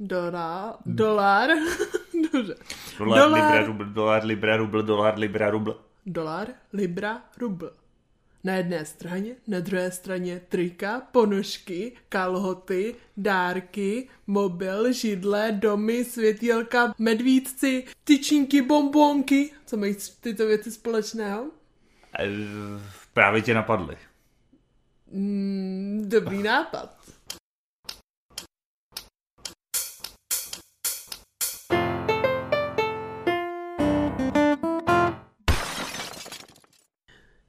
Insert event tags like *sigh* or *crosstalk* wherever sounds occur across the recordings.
Dolar. *laughs* Dolar. Dobře. Dolar, libra, rubl, dolar, libra, rubl, dolar, libra, rubl. Dolar, libra, rubl. Na jedné straně, na druhé straně trika, ponožky, kalhoty, dárky, mobil, židle, domy, světýlka, medvídci, tyčinky, bombonky. Co mají tyto věci společného? E, právě tě napadly. Mm, dobrý nápad.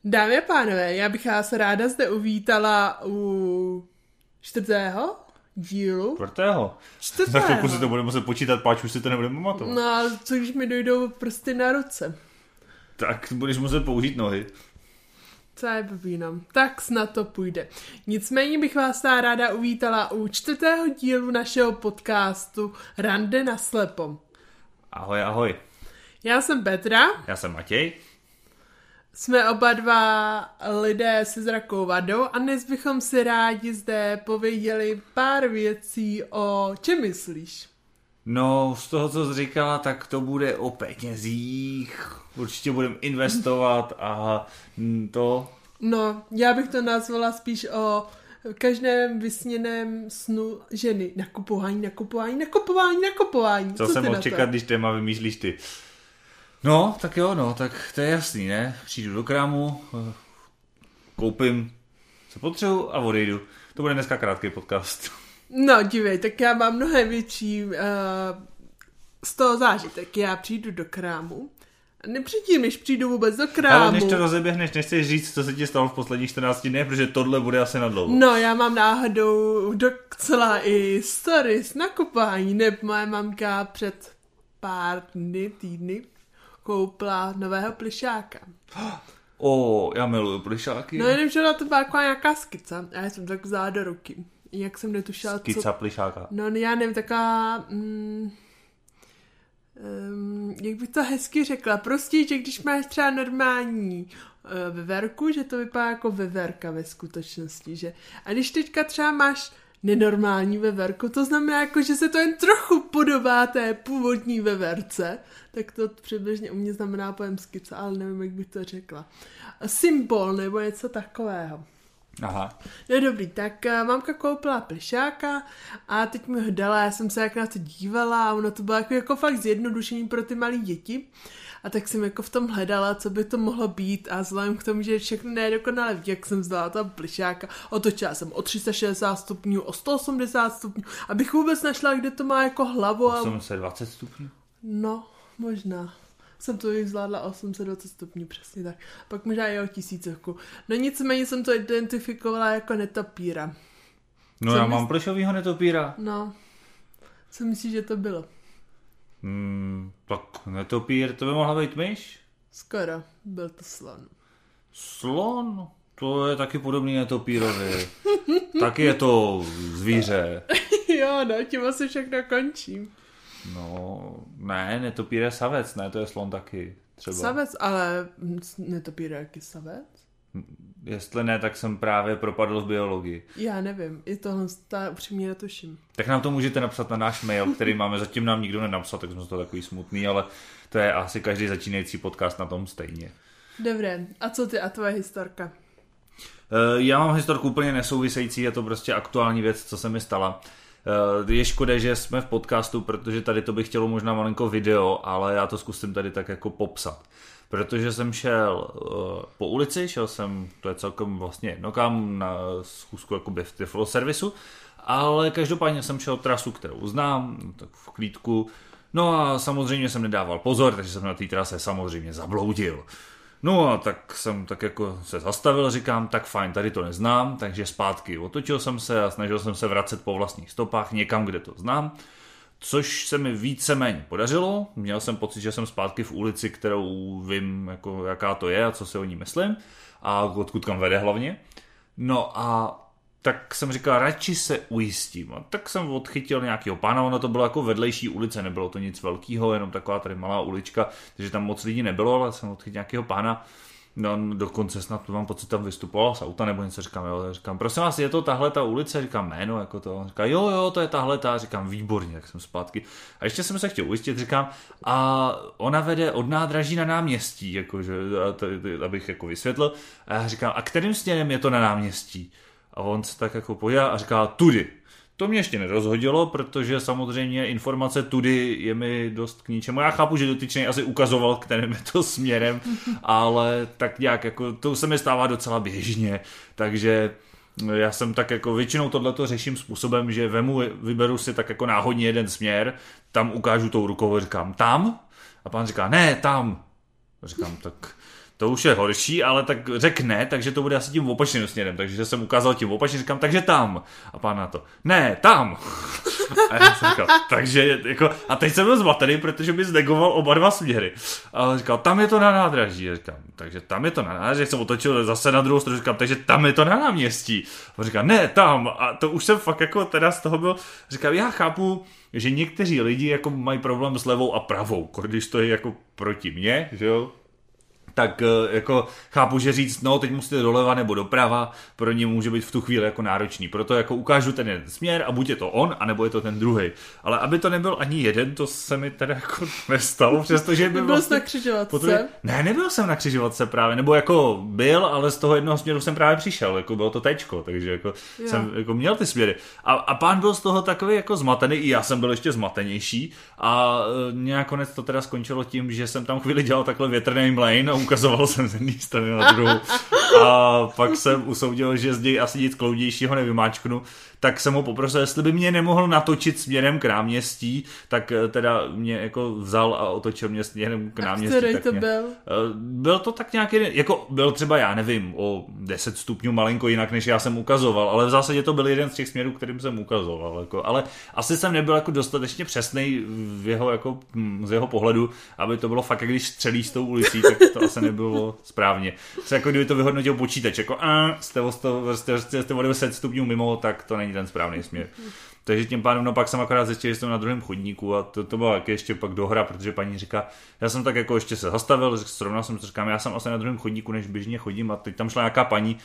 Dámy a pánové, já bych vás ráda zde uvítala u čtvrtého dílu. Čtvrtého? Čtvrtého. Za chvilku si to budeme muset počítat, páč už si to nebudeme pamatovat. No ale co když mi dojdou prsty na ruce? Tak budeš muset použít nohy. Co je blbínám. Tak snad to půjde. Nicméně bych vás ráda uvítala u čtvrtého dílu našeho podcastu Rande na slepo. Ahoj, ahoj. Já jsem Petra. Já jsem Matěj. Jsme oba dva lidé se zrakou vadou a dnes bychom si rádi zde pověděli pár věcí o čem myslíš? No, z toho, co jsi říkala, tak to bude o penězích. Určitě budeme investovat a to... No, já bych to nazvala spíš o každém vysněném snu ženy. Nakupování, nakupování, nakupování, nakupování. Co, co jsem mohl čekat, když téma vymýšlíš ty? No, tak jo, no, tak to je jasný, ne? Přijdu do krámu, koupím, co potřebuji a odejdu. To bude dneska krátký podcast. No, dívej, tak já mám mnohem větší uh, z toho zážitek. Já přijdu do krámu, Nepředtím, než přijdu vůbec do krámu. Ale než to rozeběhneš, nechceš říct, co se ti stalo v posledních 14 dnech, protože tohle bude asi na dlouho. No, já mám náhodou docela i stories na kopání, nebo moje mamka před pár dny, týdny koupila nového plišáka. *gasps* O, já miluju plišáky. No jenom, že to byla jako nějaká skica a já jsem tak vzala do ruky. Jak jsem netušila, Skica co... plišáka. No já nevím, taková... Mm, um, jak bych to hezky řekla, prostě, že když máš třeba normální uh, veverku, že to vypadá jako veverka ve skutečnosti, že a když teďka třeba máš nenormální veverku, to znamená jako, že se to jen trochu podobá té původní veverce, tak to přibližně u mě znamená pojem skica, ale nevím, jak bych to řekla. Symbol nebo něco takového. Aha. No dobrý, tak uh, mamka koupila plišáka a teď mi ho dala, já jsem se jak na to dívala a ono to bylo jako, jako fakt zjednodušení pro ty malé děti. A tak jsem jako v tom hledala, co by to mohlo být a vzhledem k tomu, že všechno nedokonale jak jsem vzala ta plišáka, otočila jsem o 360 stupňů, o 180 stupňů, abych vůbec našla, kde to má jako hlavu. 820 stupňů? No, možná jsem to zvládla 820 stupňů, přesně tak. Pak možná i o tisícovku. No nicméně jsem to identifikovala jako netopíra. No Co já mysl... mám plešovýho netopíra. No. Co myslíš, že to bylo? Hmm, tak netopír, to by mohla být myš? Skoro, byl to slon. Slon? To je taky podobný netopírovi. *laughs* taky je to zvíře. *laughs* jo, no, tím asi všechno končím. No, ne, netopír je savec, ne, to je slon taky. Třeba. Savec, ale netopír je jaký savec? Jestli ne, tak jsem právě propadl v biologii. Já nevím, i tohle ta upřímně netuším. Tak nám to můžete napsat na náš mail, který máme, zatím nám nikdo nenapsal, tak jsme to takový smutný, ale to je asi každý začínající podcast na tom stejně. Dobré, a co ty a tvoje historka? Eh, já mám historku úplně nesouvisející, je to prostě aktuální věc, co se mi stala. Eh, je škoda, že jsme v podcastu, protože tady to bych chtělo možná malinko video, ale já to zkusím tady tak jako popsat. Protože jsem šel uh, po ulici, šel jsem, to je celkem vlastně jedno kam, na schůzku jakoby v Tiflo servisu, ale každopádně jsem šel trasu, kterou znám, tak v klídku, no a samozřejmě jsem nedával pozor, takže jsem na té trase samozřejmě zabloudil. No a tak jsem tak jako se zastavil, říkám, tak fajn, tady to neznám, takže zpátky otočil jsem se a snažil jsem se vracet po vlastních stopách někam, kde to znám, což se mi víceméně podařilo. Měl jsem pocit, že jsem zpátky v ulici, kterou vím, jako, jaká to je a co si o ní myslím a odkud kam vede hlavně. No a tak jsem říkal, radši se ujistím. A tak jsem odchytil nějakého pána, ono to bylo jako vedlejší ulice, nebylo to nic velkého, jenom taková tady malá ulička, takže tam moc lidí nebylo, ale jsem odchytil nějakého pána. No, dokonce snad mám pocit, tam vystupoval z auta nebo něco, říkám, jo, říkám, prosím vás, je to tahle ta ulice, říkám, jméno, jako to, říká, jo, jo, to je tahle ta, říkám, výborně, jak jsem zpátky. A ještě jsem se chtěl ujistit, říkám, a ona vede od nádraží na náměstí, jakože, abych jako vysvětlil, a já říkám, a kterým směrem je to na náměstí? A on se tak jako podívá a říká, tudy. To mě ještě nerozhodilo, protože samozřejmě informace tudy je mi dost k ničemu. Já chápu, že dotyčný asi ukazoval, kterým je to směrem, *laughs* ale tak nějak jako to se mi stává docela běžně, takže já jsem tak jako většinou tohleto řeším způsobem, že vemu, vyberu si tak jako náhodně jeden směr, tam ukážu tou rukou, říkám tam a pán říká ne, tam. A říkám tak to už je horší, ale tak řekne, takže to bude asi tím opačným směrem, takže jsem ukázal tím opačně, říkám, takže tam. A pán na to, ne, tam. *laughs* A já jsem říkal, takže jako, a teď jsem byl zmatený, protože by znegoval oba dva směry. A říkal, tam je to na nádraží. A říkám, takže tam je to na nádraží, jsem otočil zase na druhou stranu, říkám, takže tam je to na náměstí. A říkal, ne, tam. A to už jsem fakt jako teda z toho byl, říkám, já chápu, že někteří lidi jako mají problém s levou a pravou, když to je jako proti mně, že jo, tak eh, jako chápu, že říct, no teď musíte doleva nebo doprava, pro ně může být v tu chvíli jako náročný. Proto jako ukážu ten jeden směr a buď je to on, anebo je to ten druhý. Ale aby to nebyl ani jeden, to se mi teda jako *laughs* nestalo, přestože by Byl vlastně... na křižovatce? Potom- Ne, nebyl jsem na křižovatce právě, nebo jako byl, ale z toho jednoho směru jsem právě přišel, jako bylo to tečko, takže jako Jo. jsem jako měl ty směry. A, a pán byl z toho takový jako zmatený, i já jsem byl ještě zmatenější a e, nějak konec to teda skončilo tím, že jsem tam chvíli dělal takhle větrný mlejn a ukazoval *laughs* jsem z jedné strany na druhou. A pak jsem usoudil, že z něj asi nic kloudějšího nevymáčknu, tak jsem ho poprosil, jestli by mě nemohl natočit směrem k náměstí, tak e, teda mě jako vzal a otočil mě směrem k A náměstí. který tak to mě, byl? Eh, Byl to tak nějaký, jako byl třeba, já nevím, o 10 stupňů malinko jinak, než já jsem ukazoval, ale v zásadě to byl jeden z těch směrů, kterým jsem ukazoval. Jako, ale asi jsem nebyl jako dostatečně přesný v jeho, jako, hm, z jeho pohledu, aby to bylo fakt, když střelíš s tou ulicí, tak to asi nebylo správně. Co jako kdyby to vyhodnotil počítač, jako a, jste, o 100, jste, jste, jste o 10 stupňů mimo, tak to není ten správný směr. Takže tím pádem, no pak jsem akorát zjistil, že jsem na druhém chodníku a to, to bylo jak ještě pak dohra, protože paní říká, já jsem tak jako ještě se zastavil, srovnal jsem říkám, já jsem asi na druhém chodníku, než běžně chodím a teď tam šla nějaká paní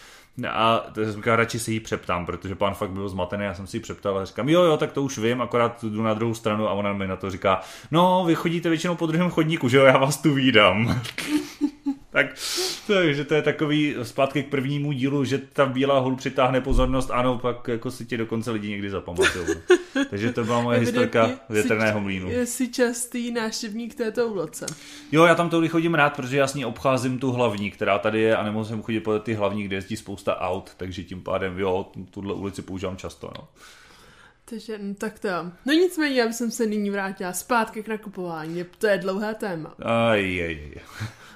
a říkal, radši si ji přeptám, protože pán fakt byl zmatený, já jsem si ji přeptal a říkám, jo, jo, tak to už vím, akorát jdu na druhou stranu a ona mi na to říká, no, vy chodíte většinou po druhém chodníku, že jo, já vás tu vídám. *laughs* Tak, takže to je takový zpátky k prvnímu dílu, že ta bílá hůl přitáhne pozornost, ano, pak jako si tě dokonce lidi někdy zapamatují. Takže to byla moje historka větrného mlínu. Jsi častý návštěvník této úloce. Jo, já tam tudy chodím rád, protože já s ní obcházím tu hlavní, která tady je a nemusím chodit po ty hlavní, kde jezdí spousta aut, takže tím pádem, jo, tuhle ulici používám často, no. Takže, no, tak to. No nicméně, já bych se nyní vrátila zpátky k nakupování. To je dlouhé téma. Aj, aj, aj.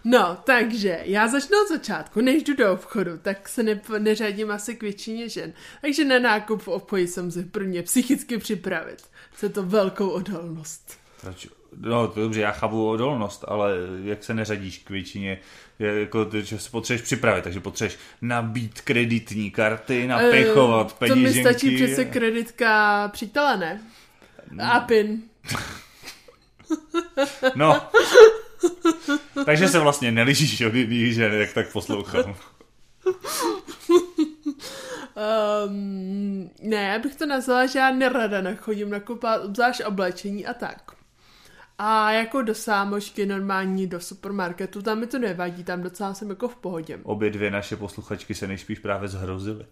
No, takže já začnu od začátku. Než jdu do obchodu, tak se ne, neřadím asi k většině žen. Takže na nákup v obchodě jsem se pro mě psychicky připravit. Chce to velkou odolnost. Proč? No, to je dobře, já chápu odolnost, ale jak se neřadíš k většině, je jako, ty, že se potřebuješ připravit, takže potřebuješ nabít kreditní karty, Eh, To mi stačí přece kreditka přítele, ne? A pin. No. *laughs* *laughs* takže se vlastně nelišíš od jiných žen, jak tak poslouchám. Um, ne, já bych to nazvala, že já nerada nechodím nakupovat, obzvlášť oblečení a tak. A jako do sámošky normální, do supermarketu, tam mi to nevadí, tam docela jsem jako v pohodě. Obě dvě naše posluchačky se nejspíš právě zhrozily.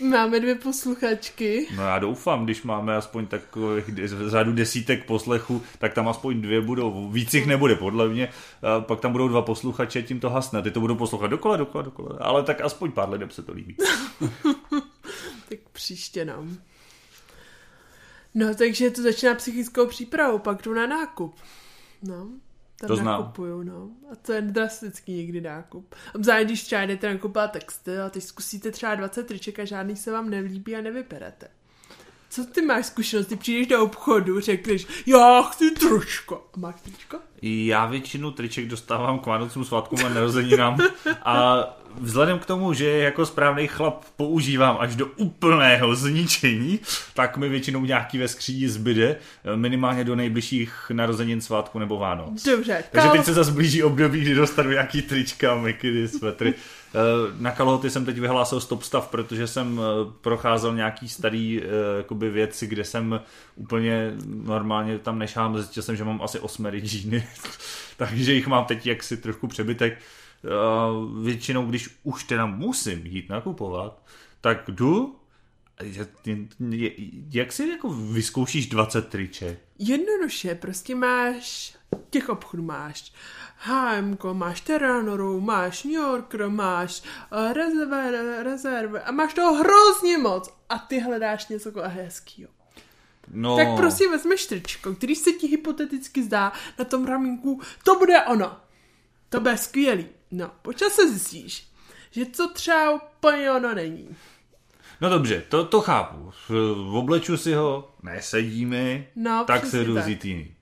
Máme dvě posluchačky. No já doufám, když máme aspoň takových de- řadu desítek poslechů, tak tam aspoň dvě budou, víc jich nebude podle mě, a pak tam budou dva posluchače, tím to hasne, ty to budou poslouchat dokola, dokola, dokola, ale tak aspoň pár lidem se to líbí. *laughs* Tak příště no. No, takže to začíná psychickou přípravou, pak jdu na nákup. No, tam To znám. nakupuju, no. A to je drastický někdy nákup. Obzvlášť, když třeba jdete nakupovat texty a teď zkusíte třeba 20 triček a žádný se vám nelíbí a nevyberete. Co ty máš zkušenost? Ty přijdeš do obchodu, řekneš, já chci tričko. A máš tričko? Já většinu triček dostávám k Vánocům, svátkům a narozeninám a vzhledem k tomu, že jako správný chlap používám až do úplného zničení, tak mi většinou nějaký ve skříni zbyde, minimálně do nejbližších narozenin, svátku nebo Vánoc. Dobře. Takže teď se zase blíží období, kdy dostanu nějaký trička, mikiny, svetry. Eh, na kalhoty jsem teď vyhlásil stop stav, protože jsem eh, procházel nějaký starý eh, jakoby věci, kde jsem úplně normálně tam nešám, zjistil jsem, že mám asi osmery džíny, *laughs* takže jich mám teď jaksi trošku přebytek. Většinou, když už teda musím jít nakupovat, tak jdu jak si jako vyzkoušíš 20 triček? Jednoduše, prostě máš, těch obchodů máš HM, máš Terranoru, máš New Yorker, máš uh, rezervy, rezervy a máš toho hrozně moc a ty hledáš něco hezkýho. No. Tak prostě vezmeš tričko, který se ti hypoteticky zdá na tom ramínku, to bude ono. To bude skvělý. No, počas se zjistíš, že to třeba úplně ono není. No dobře, to, to chápu. V obleču si ho, nesedíme, no, tak se jdu vzít jiný.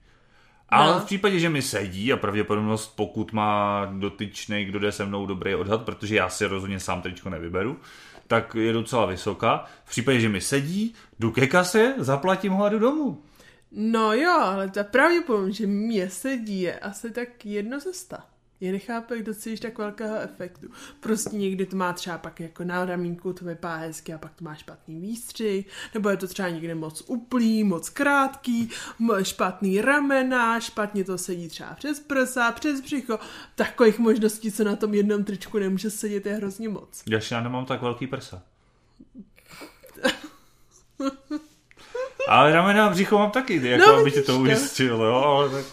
Ale no. v případě, že mi sedí a pravděpodobnost, pokud má dotyčný, kdo jde se mnou dobrý odhad, protože já si rozhodně sám tričko nevyberu, tak je docela vysoká. V případě, že mi sedí, jdu ke kase, zaplatím ho a jdu domů. No jo, ale ta pravděpodobnost, že mě sedí, je asi tak jedno ze Já nechápu, jak docílíš tak velkého efektu. Prostě někdy to má třeba pak jako na ramínku, to vypadá hezky a pak to má špatný výstřih, nebo je to třeba někde moc uplý, moc krátký, špatný ramena, špatně to sedí třeba přes prsa, přes břicho. Takových možností, co na tom jednom tričku nemůže sedět, je hrozně moc. Já nemám tak velký prsa. *laughs* Ale ramena a břicho mám taky, jako no, aby tě to ujistil, jo, ale tak...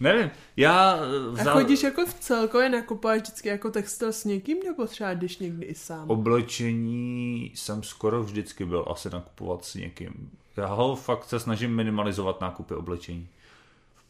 Nevím, já vzal... A chodíš jako v celkově nakupuješ vždycky jako textil s někým, nebo třeba když někdy i sám? Oblečení jsem skoro vždycky byl asi nakupovat s někým. Já ho fakt se snažím minimalizovat nákupy oblečení.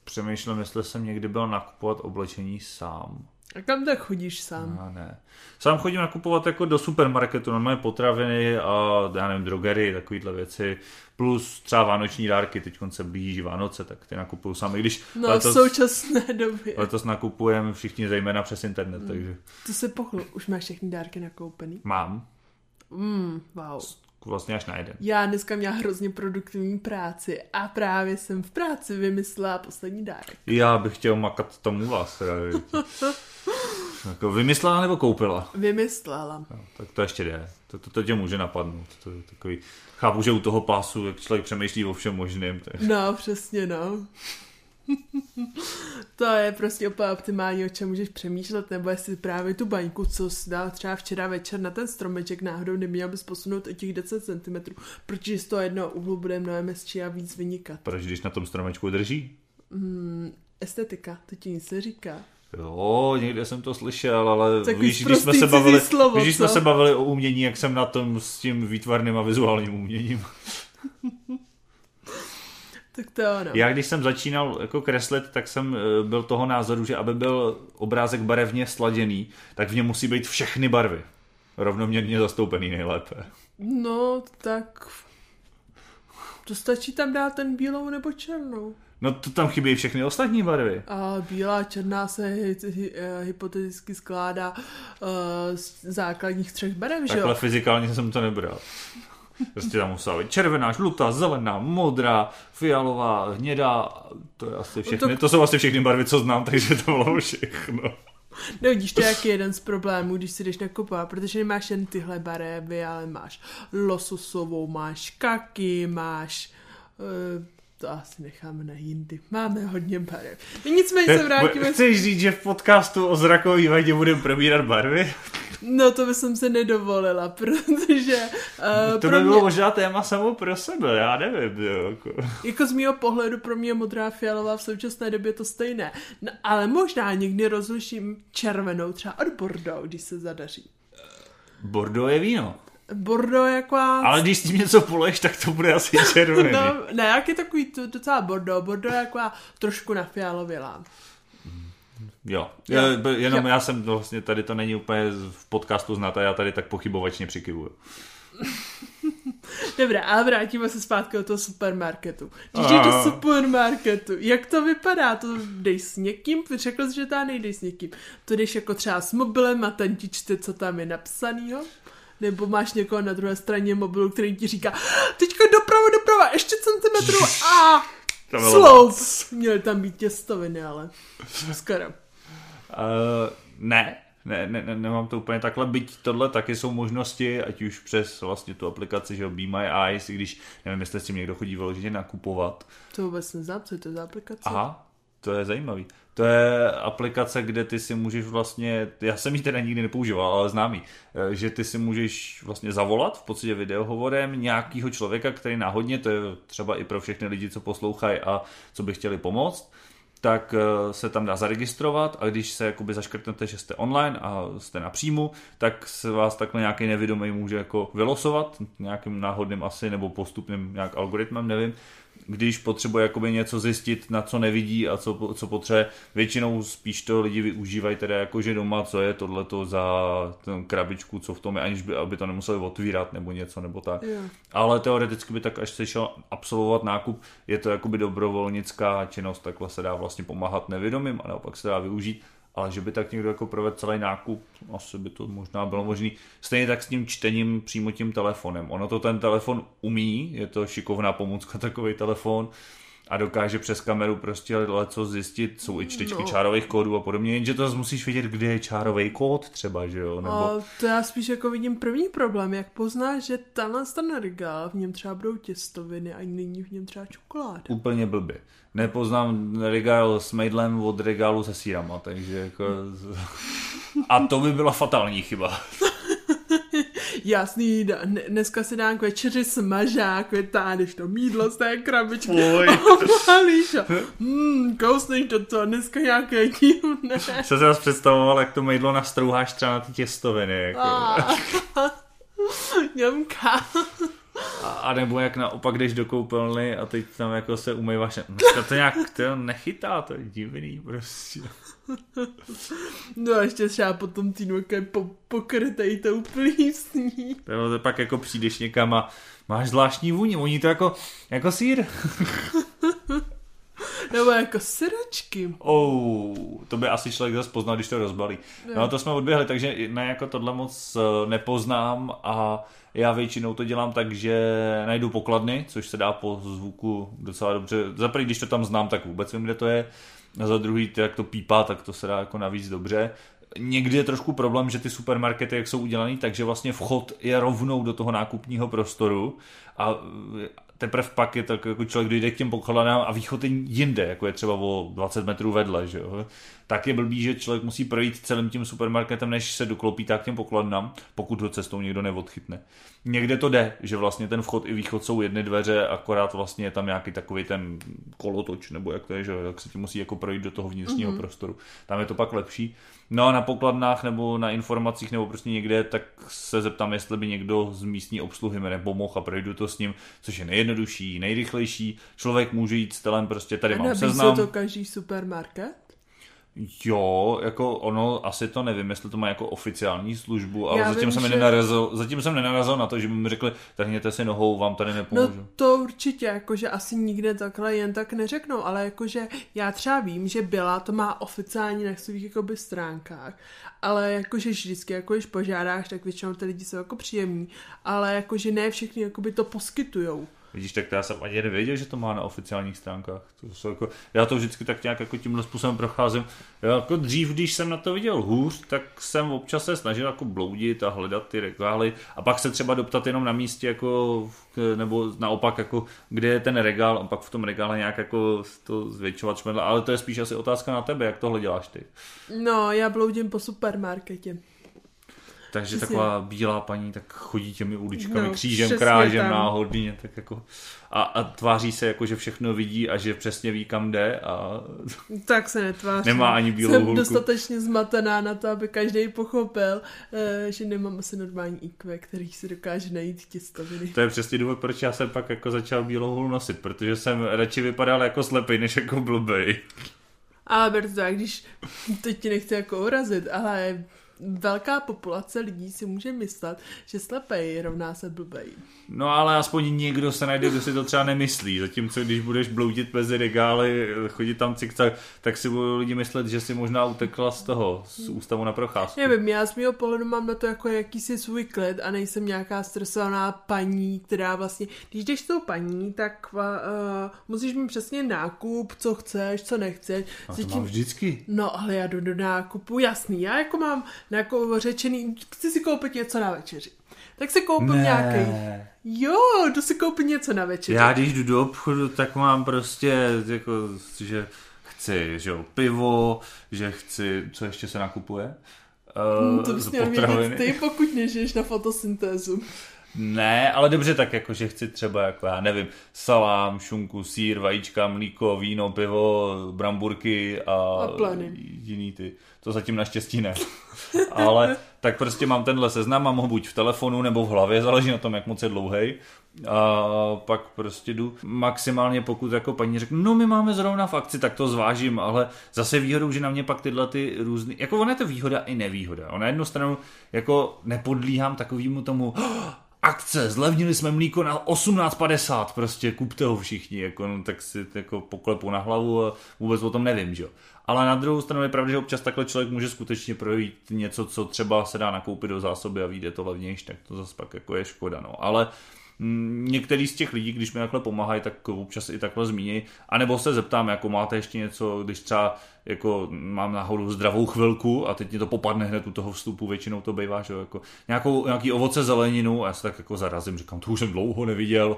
Přemýšlím, jestli jsem někdy byl nakupovat oblečení sám. A kam tak chodíš sám? No, ne. Sám chodím nakupovat jako do supermarketu, normálně potraviny a já nevím, drogery, takovýhle věci. Plus třeba vánoční dárky, teď se blíží Vánoce, tak ty nakupuju sám. I když no, letos, v současné době. Letos nakupujeme všichni zejména přes internet, mm. takže... To se pochlu, už máš všechny dárky nakoupený? Mám. Mm, wow vlastně až na jeden. Já dneska měla hrozně produktivní práci a právě jsem v práci vymyslela poslední dárek. Já bych chtěl makat tomu vás. *laughs* jako vymyslela nebo koupila? Vymyslela. No, tak to ještě jde. To, to, to tě může napadnout. To je takový... Chápu, že u toho pásu, jak člověk přemýšlí o všem možným. Tak... No, přesně, no. *laughs* to je prostě úplně optimální, o čem můžeš přemýšlet, nebo jestli právě tu baňku, co jsi dal třeba včera večer na ten stromeček, náhodou neměl bys posunout o těch 10 cm, protože z toho jednoho úhlu bude mnohem hezčí a víc vynikat. Proč, když na tom stromečku drží? Hmm, estetika, to ti nic říká. Jo, někde jsem to slyšel, ale tak víš, když jsme se bavili, slovo, víš, když jsme se bavili o umění, jak jsem na tom s tím výtvarným a vizuálním uměním. Tak to ano. Já když jsem začínal jako kreslit, tak jsem eh, byl toho názoru, že aby byl obrázek barevně sladěný, tak v něm musí být všechny barvy. Rovnoměrně zastoupený nejlépe. No, tak to stačí tam dát ten bílou nebo černou. No to tam chybí všechny ostatní barvy. A bílá černá se hy, hy, eh, hypoteticky skládá uh, z základních třech barev, že jo? Takhle fyzikálně jsem to nebral. Prostě tam musela být červená, žlutá, zelená, modrá, fialová, hnědá, to je asi všechny, to, to jsou asi všechny barvy, co znám, takže to bylo všechno. No vidíš, to je jaký jeden z problémů, když si jdeš nakupovat, protože nemáš jen tyhle barevy, ale máš lososovou, máš kaky, máš uh, to asi necháme na jindy. Máme hodně barev. Nicméně se vrátíme... Chceš říct, že v podcastu o zrakový vadě budeme probírat barvy? No to bych se nedovolila, protože... Uh, to by mě... bylo možná téma samo pro sebe, já nevím. Jo, jako. jako z mého pohledu pro mě modrá fialová v současné době to stejné. No, ale možná někdy rozliším červenou třeba od Bordeaux, když se zadaří. Bordeaux je víno. Bordeaux jako... Ale když s tím něco poleješ, tak to bude asi červený. *laughs* no, ne, jak je takový to, docela Bordeaux. Bordeaux je jako trošku nafialovělá. Jo, jo. jenom jo. já jsem vlastně tady to není úplně v podcastu znát a já tady tak pochybovačně přikivuju. *laughs* Dobrá, ale vrátíme se zpátky do toho supermarketu. Když jdeš do supermarketu, jak to vypadá? To jdeš s někým? Řekl jsi, že ta nejdeš s někým. To jdeš jako třeba s mobilem a ten ti čte, co tam je napsanýho? Nebo máš někoho na druhé straně mobilu, který ti říká teďka doprava, doprava, ještě centimetru a *laughs* sloup. Měly tam být těstoviny, ale skoro. Uh, ne, ne, ne, ne, nemám to úplně takhle, byť tohle taky jsou možnosti, ať už přes vlastně tu aplikaci, že Be My Eyes, i když nevím, jestli s tím někdo chodí vyloženě nakupovat. To vůbec neznám, co je to za aplikace? Aha, to je zajímavý. To je aplikace, kde ty si můžeš vlastně, já jsem ji teda nikdy nepoužíval, ale znám ji, eh, že ty si můžeš vlastně zavolat v podstatě videohovorem nějakého člověka, který náhodně, to je třeba i pro všechny lidi, co poslouchají a co by chtěli pomoct, tak eh, se tam dá zaregistrovat a když se jakoby zaškrtnete, že jste online a jste na příjmu, tak se vás takhle nějaký nevědomý může jako vylosovat nějakým náhodným asi nebo postupným nějak algoritmem, nevím, když potřebuje jakoby něco zjistit, na co nevidí a co, co potřebuje. Většinou spíš to lidi využívají teda jakože doma, co je tohleto za ten krabičku, co v tom je, aniž by, aby to nemuseli otvírat nebo něco nebo tak. Yeah. Ale teoreticky by tak, až se šel absolvovat nákup, je to jakoby dobrovolnická činnost, takhle se dá vlastně pomáhat nevědomým a naopak se dá využít ale že by tak někdo jako provedl celý nákup, asi by to možná bylo možné. Stejně tak s tím čtením přímo tím telefonem. Ono to ten telefon umí, je to šikovná pomůcka *laughs* takový telefon, a dokáže přes kameru prostě co zjistit, jsou i čtečky no. čárových kódů a podobně, jenže to musíš vědět, kde je čárový kód třeba, že jo? Nebo... A to já spíš jako vidím první problém, jak poznáš, že tenhle ten regál, v něm třeba budou těstoviny a není v něm třeba čokoláda. Úplně blbě. Nepoznám regál s mejdlem od regálu se sírama, takže jako... *laughs* A to by byla fatální chyba. *laughs* jasný, dneska si dám k večeři smažák, vytáhneš to mídlo z té krabičky a malíš a mm, kousneš to, co dneska nějaké divné. Se si zase představoval, jak to mejdlo nastrouháš třeba na ty těstoviny. Jako. Ňamka. A, a nebo jak naopak jdeš do koupelny a teď tam jako se umýváš. Dneska to nějak to nechytá, to je divný prostě. *laughs* No a ještě třeba potom týdnu je po, pokrytej tou plísní. To pak jako přijdeš někam a máš zvláštní vůni, oni to jako, jako sír. *laughs* Nebo jako syračky. Oh, to by asi člověk zase poznal, když to rozbalí. No, no to jsme odběhli, takže ne, jako tohle moc eh, nepoznám a já většinou to dělám tak, že najdu pokladny, což se dá po zvuku docela dobře. Za když to tam znám, tak vůbec vím, kde to je. A za druhý, jak to pípá, tak to se dá jako navíc dobře. Někdy je trošku problém, že ty supermarkety, jak jsou udělaný, takže vlastně vchod je rovnou do toho nákupního prostoru a teprve pak je tak, jako člověk dojde k těm pokladnám a východ je jinde, jako je třeba o 20 metrů vedle, že jo. Tak je blbý, že člověk musí projít celým tím supermarketem, než se doklopí tak k těm pokladnám, pokud ho cestou někdo neodchytne. Někde to jde, že vlastně ten vchod i východ jsou jedny dveře, akorát vlastně je tam nějaký takový ten kolotoč, nebo jak to je, že tak se ti musí jako projít do toho vnitřního mm-hmm. prostoru. Tam je to pak lepší. No a na pokladnách nebo na informacích nebo prostě někde, tak se zeptám, jestli by někdo z místní obsluhy mi nepomohl a projdu to s ním, což je nejjednodušší, nejrychlejší. Člověk může jít stylem prostě tady a mám seznam. to každý supermarket? Jo, jako ono, asi to nevím, jestli to má jako oficiální službu, ale zatím, vím, jsem že... nenarazil, zatím jsem nenarazil na to, že by mi řekli, trhněte si nohou, vám tady nepomůžu. No to určitě, jakože asi nikde takhle jen tak neřeknou, ale jakože já třeba vím, že byla, to má oficiální na svých jakoby stránkách, ale jakože vždycky, jako když požádáš, tak většinou ty lidi jsou jako příjemní, ale jakože ne všichni jakoby to poskytujou. Vidíš, tak to já jsem ani nevěděl, že to má na oficiálních stránkách. To jsou jako, já to vždycky tak nějak jako tímhle způsobem procházím. Já jako dřív, když jsem na to viděl hůř, tak jsem občas se snažil jako bloudit a hledat ty regály a pak se třeba doptat jenom na místě, jako, nebo naopak, jako, kde je ten regál a pak v tom regále nějak jako to zvětšovat šmedla. Ale to je spíš asi otázka na tebe, jak tohle děláš ty. No, já bloudím po supermarketě. Takže přesně. taková bílá paní tak chodí těmi uličkami, no, křížem, krážem tam. náhodně, tak jako a, a tváří se jako, že všechno vidí a že přesně ví, kam jde a *laughs* tak se netváří. Nemá ani bílou Jsem hulku. dostatečně zmatená na to, aby každý pochopil, eh, že nemám asi normální IQ, který si dokáže najít těstoviny. To je přesně důvod, proč já jsem pak jako začal bílou hulu nosit, protože jsem radši vypadal jako slepý, než jako blbej. Ale Berto, když teď ti nechci jako urazit, ale velká populace lidí si může myslet, že slepej rovná se blbej. No ale aspoň někdo se najde, kdo si to třeba nemyslí. Zatímco když budeš bloudit mezi regály, chodit tam cikcak, tak si budou lidi myslet, že si možná utekla z toho, z ústavu na procházku. Nevím, já z mého pohledu mám na to jako jakýsi svůj klid a nejsem nějaká stresovaná paní, která vlastně, když jdeš s tou paní, tak uh, musíš mít přesně nákup, co chceš, co nechceš. A to mám vždycky. No, ale já jdu do nákupu, jasný, já jako mám jako řečený, chci si koupit něco na večeři. Tak si koupím nějaký. Jo, jdu si koupit něco na večeři. Já když jdu do obchodu, tak mám prostě, jako, že chci, že jo, pivo, že chci, co ještě se nakupuje? Uh, to bys z měl vědět ty, pokud nežiješ na fotosyntézu. *laughs* Ne, ale dobře tak jako, že chci třeba jako, já nevím, salám, šunku, sír, vajíčka, mlíko, víno, pivo, bramburky a, A pleny. jiný ty. To zatím naštěstí ne. *laughs* ale tak prostě mám tenhle seznam, mám ho buď v telefonu nebo v hlavě, záleží na tom, jak moc je dlouhej. A pak prostě jdu maximálně, pokud jako paní řekne, no my máme zrovna v akci, tak to zvážím, ale zase výhodou, že na mě pak tyhle ty různý, jako ona je to výhoda i nevýhoda. Na jednu stranu jako nepodlíhám takovému tomu, "Oh, akce, zlevnili jsme mlíko na 18,50, prostě kupte ho všichni, jako, no, tak si jako poklepu na hlavu a vůbec o tom nevím, že jo. Ale na druhou stranu je pravda, že občas takhle člověk může skutečně projít něco, co třeba se dá nakoupit do zásoby a vyjde to levnější, tak to zase pak jako je škoda, no. Ale mm, některý z těch lidí, když mi takhle pomáhají, tak občas i takhle zmíní. A nebo se zeptám, jako máte ještě něco, když třeba jako mám náhodou zdravou chvilku a teď mě to popadne hned u toho vstupu, většinou to bývá, že jako nějakou, nějaký ovoce, zeleninu a já se tak jako zarazím, říkám, to už jsem dlouho neviděl,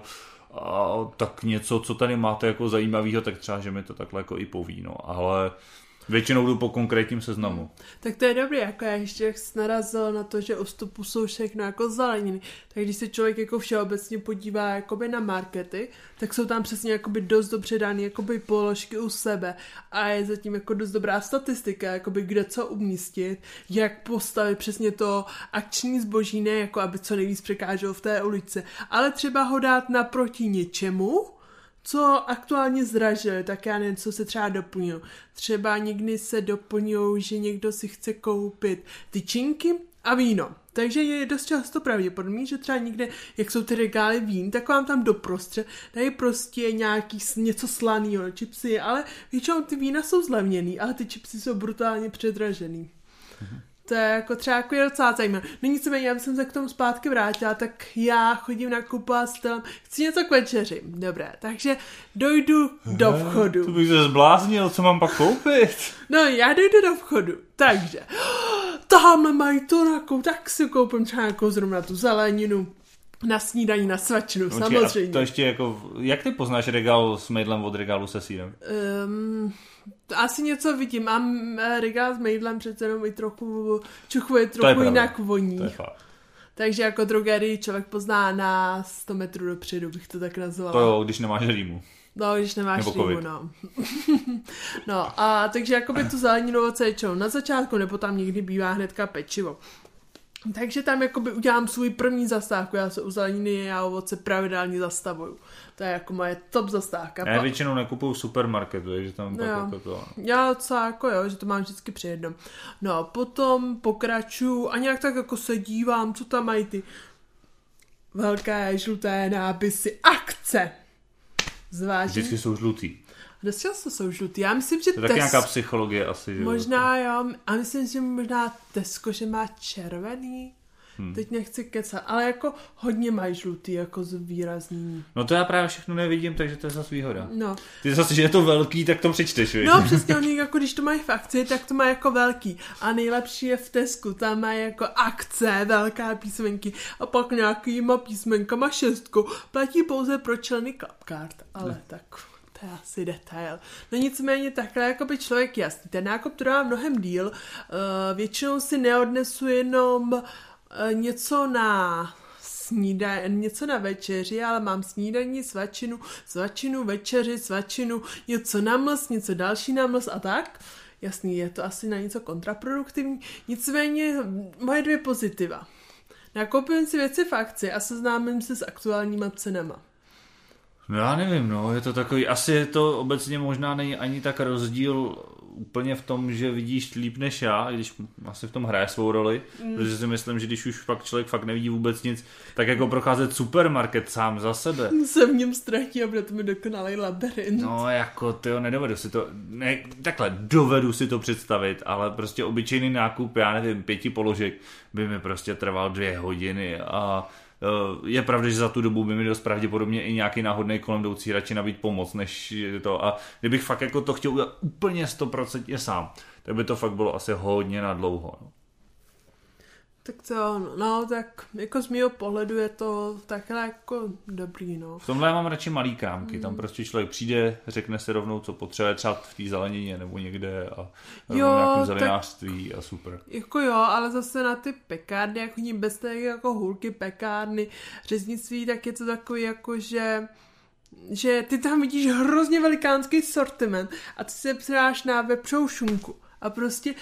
a tak něco, co tady máte jako zajímavého, tak třeba, že mi to takhle jako i poví, no, ale většinou jdu po konkrétním seznamu. Tak to je dobré, jako já ještě narazil na to, že u vstupu jsou všechno jako zeleniny, tak když se člověk jako všeobecně podívá jakoby na markety, tak jsou tam přesně jakoby dost dobře dány jakoby položky u sebe a je zatím jako dost dobrá statistika, jakoby kde co umístit, jak postavit přesně to akční zboží, ne jako aby co nejvíc překáželo v té ulici, ale třeba ho dát naproti něčemu, co aktuálně zdražili, tak já nevím, co se třeba doplňují. Třeba někdy se doplňují, že někdo si chce koupit tyčinky a víno. Takže je dost často pravděpodobný, že třeba někde, jak jsou ty regály vín, tak vám tam doprostřed dají prostě nějaký něco slaného, čipsy, ale většinou ty vína jsou zlevněný, ale ty chipsy jsou brutálně předražený. To je jako třeba jako je docela zajímavé. No nicméně, já bych se k tomu zpátky vrátila, tak já chodím s tím, chci něco k večeři. Dobré, takže dojdu do To vchodu. bych se zbláznil, co mám pak koupit? No, já dojdu do vchodu, takže tamhle mají to nakou, tak si koupím třeba jako zrovna tu zeleninu na snídaní, na svačinu, a samozřejmě. To ještě jako, jak ty poznáš regál s mejdlem od regálu se sírem? Um, asi něco vidím. Mám eh, regál s mejdlem přece jenom i trochu čuchuje, trochu jinak voní. To je fakt. Takže jako drogerii člověk pozná na 100 metrů dopředu, bych to tak nazvala. To jo, když nemáš rýmu. No, když nemáš Nebo rýmu, no. *laughs* no, a takže jakoby tu zeleninu většinou na začátku, nebo tam někdy bývá hnedka pečivo. Takže tam jakoby udělám svůj první zastávku, já se u zeleniny a ovoce pravidelně zastavuju. To je jako moje top zastávka. Já většinou nekupuju v supermarketu, takže tam pak Jo. jako to... Já docela jako jo, že to mám vždycky při jednom. No a potom pokračuju a nějak tak jako se dívám, co tam mají ty velké žluté nápisy. Akce! Zvážím. Vždycky jsou žlutý. Dost často jsou žlutý. Já myslím, že To je Tes- nějaká psychologie asi, že jo? Možná jo, a myslím, že možná Tesco, že má červený. Hmm. Teď nechci kecat, ale jako hodně mají žlutý, jako zvýraznění. No to já právě všechno nevidím, takže to je zase výhoda. No, Ty zase, že je to velký, tak to přečteš, víš? No přesně, oni jako když to mají v akci, tak to má jako velký. A nejlepší je v Tesku, tam mají jako akce, velká písmenky a pak nějakýma písmenkama šestku. Platí pouze pro členy Clubcard, ale ne. tak to je asi detail. No nicméně takhle jako by člověk jasný. Ten nákup trvá mnohem díl. Uh, většinou si neodnesu jenom uh, něco na snída, něco na večeři, ale mám snídaní, svačinu, svačinu, večeři, svačinu, něco na mlz, něco další na mlz a tak. Jasný, je to asi na něco kontraproduktivní. Nicméně moje dvě pozitiva. Nakoupím si věci v akci a seznámím se s aktuálníma cenama. No já nevím, no, je to takový, asi je to obecně možná není ani tak rozdíl úplně v tom, že vidíš líp než já, i když asi v tom hraje svou roli, mm. protože si myslím, že když už fakt člověk fakt nevidí vůbec nic, tak jako procházet supermarket sám za sebe. *laughs* Se v něm ztratí a bude to mi dokonalý labirint. No jako ty nedovedu si to, ne, takhle dovedu si to představit, ale prostě obyčejný nákup, já nevím, pěti položek by mi prostě trval dvě hodiny a je pravda, že za tu dobu by mi dost pravděpodobně i nějaký náhodný kolem jdoucí radši nabít pomoc, než to. A kdybych fakt jako to chtěl udělat úplně stoprocentně sám, tak by to fakt bylo asi hodně na dlouho. No. Tak co, no, tak jako z mého pohledu je to takhle jako dobrý, no. V tomhle mám radši malý krámky, mm. tam prostě člověk přijde, řekne si rovnou, co potřebuje, třeba v té zelenině nebo někde a jo, nějakém zelenářství a super. Jako jo, ale zase na ty pekárny, jako ní bez té jako hůlky, pekárny, řeznictví, tak je to takový jako, že že ty tam vidíš hrozně velikánský sortiment a ty se přidáš na vepřou šunku a prostě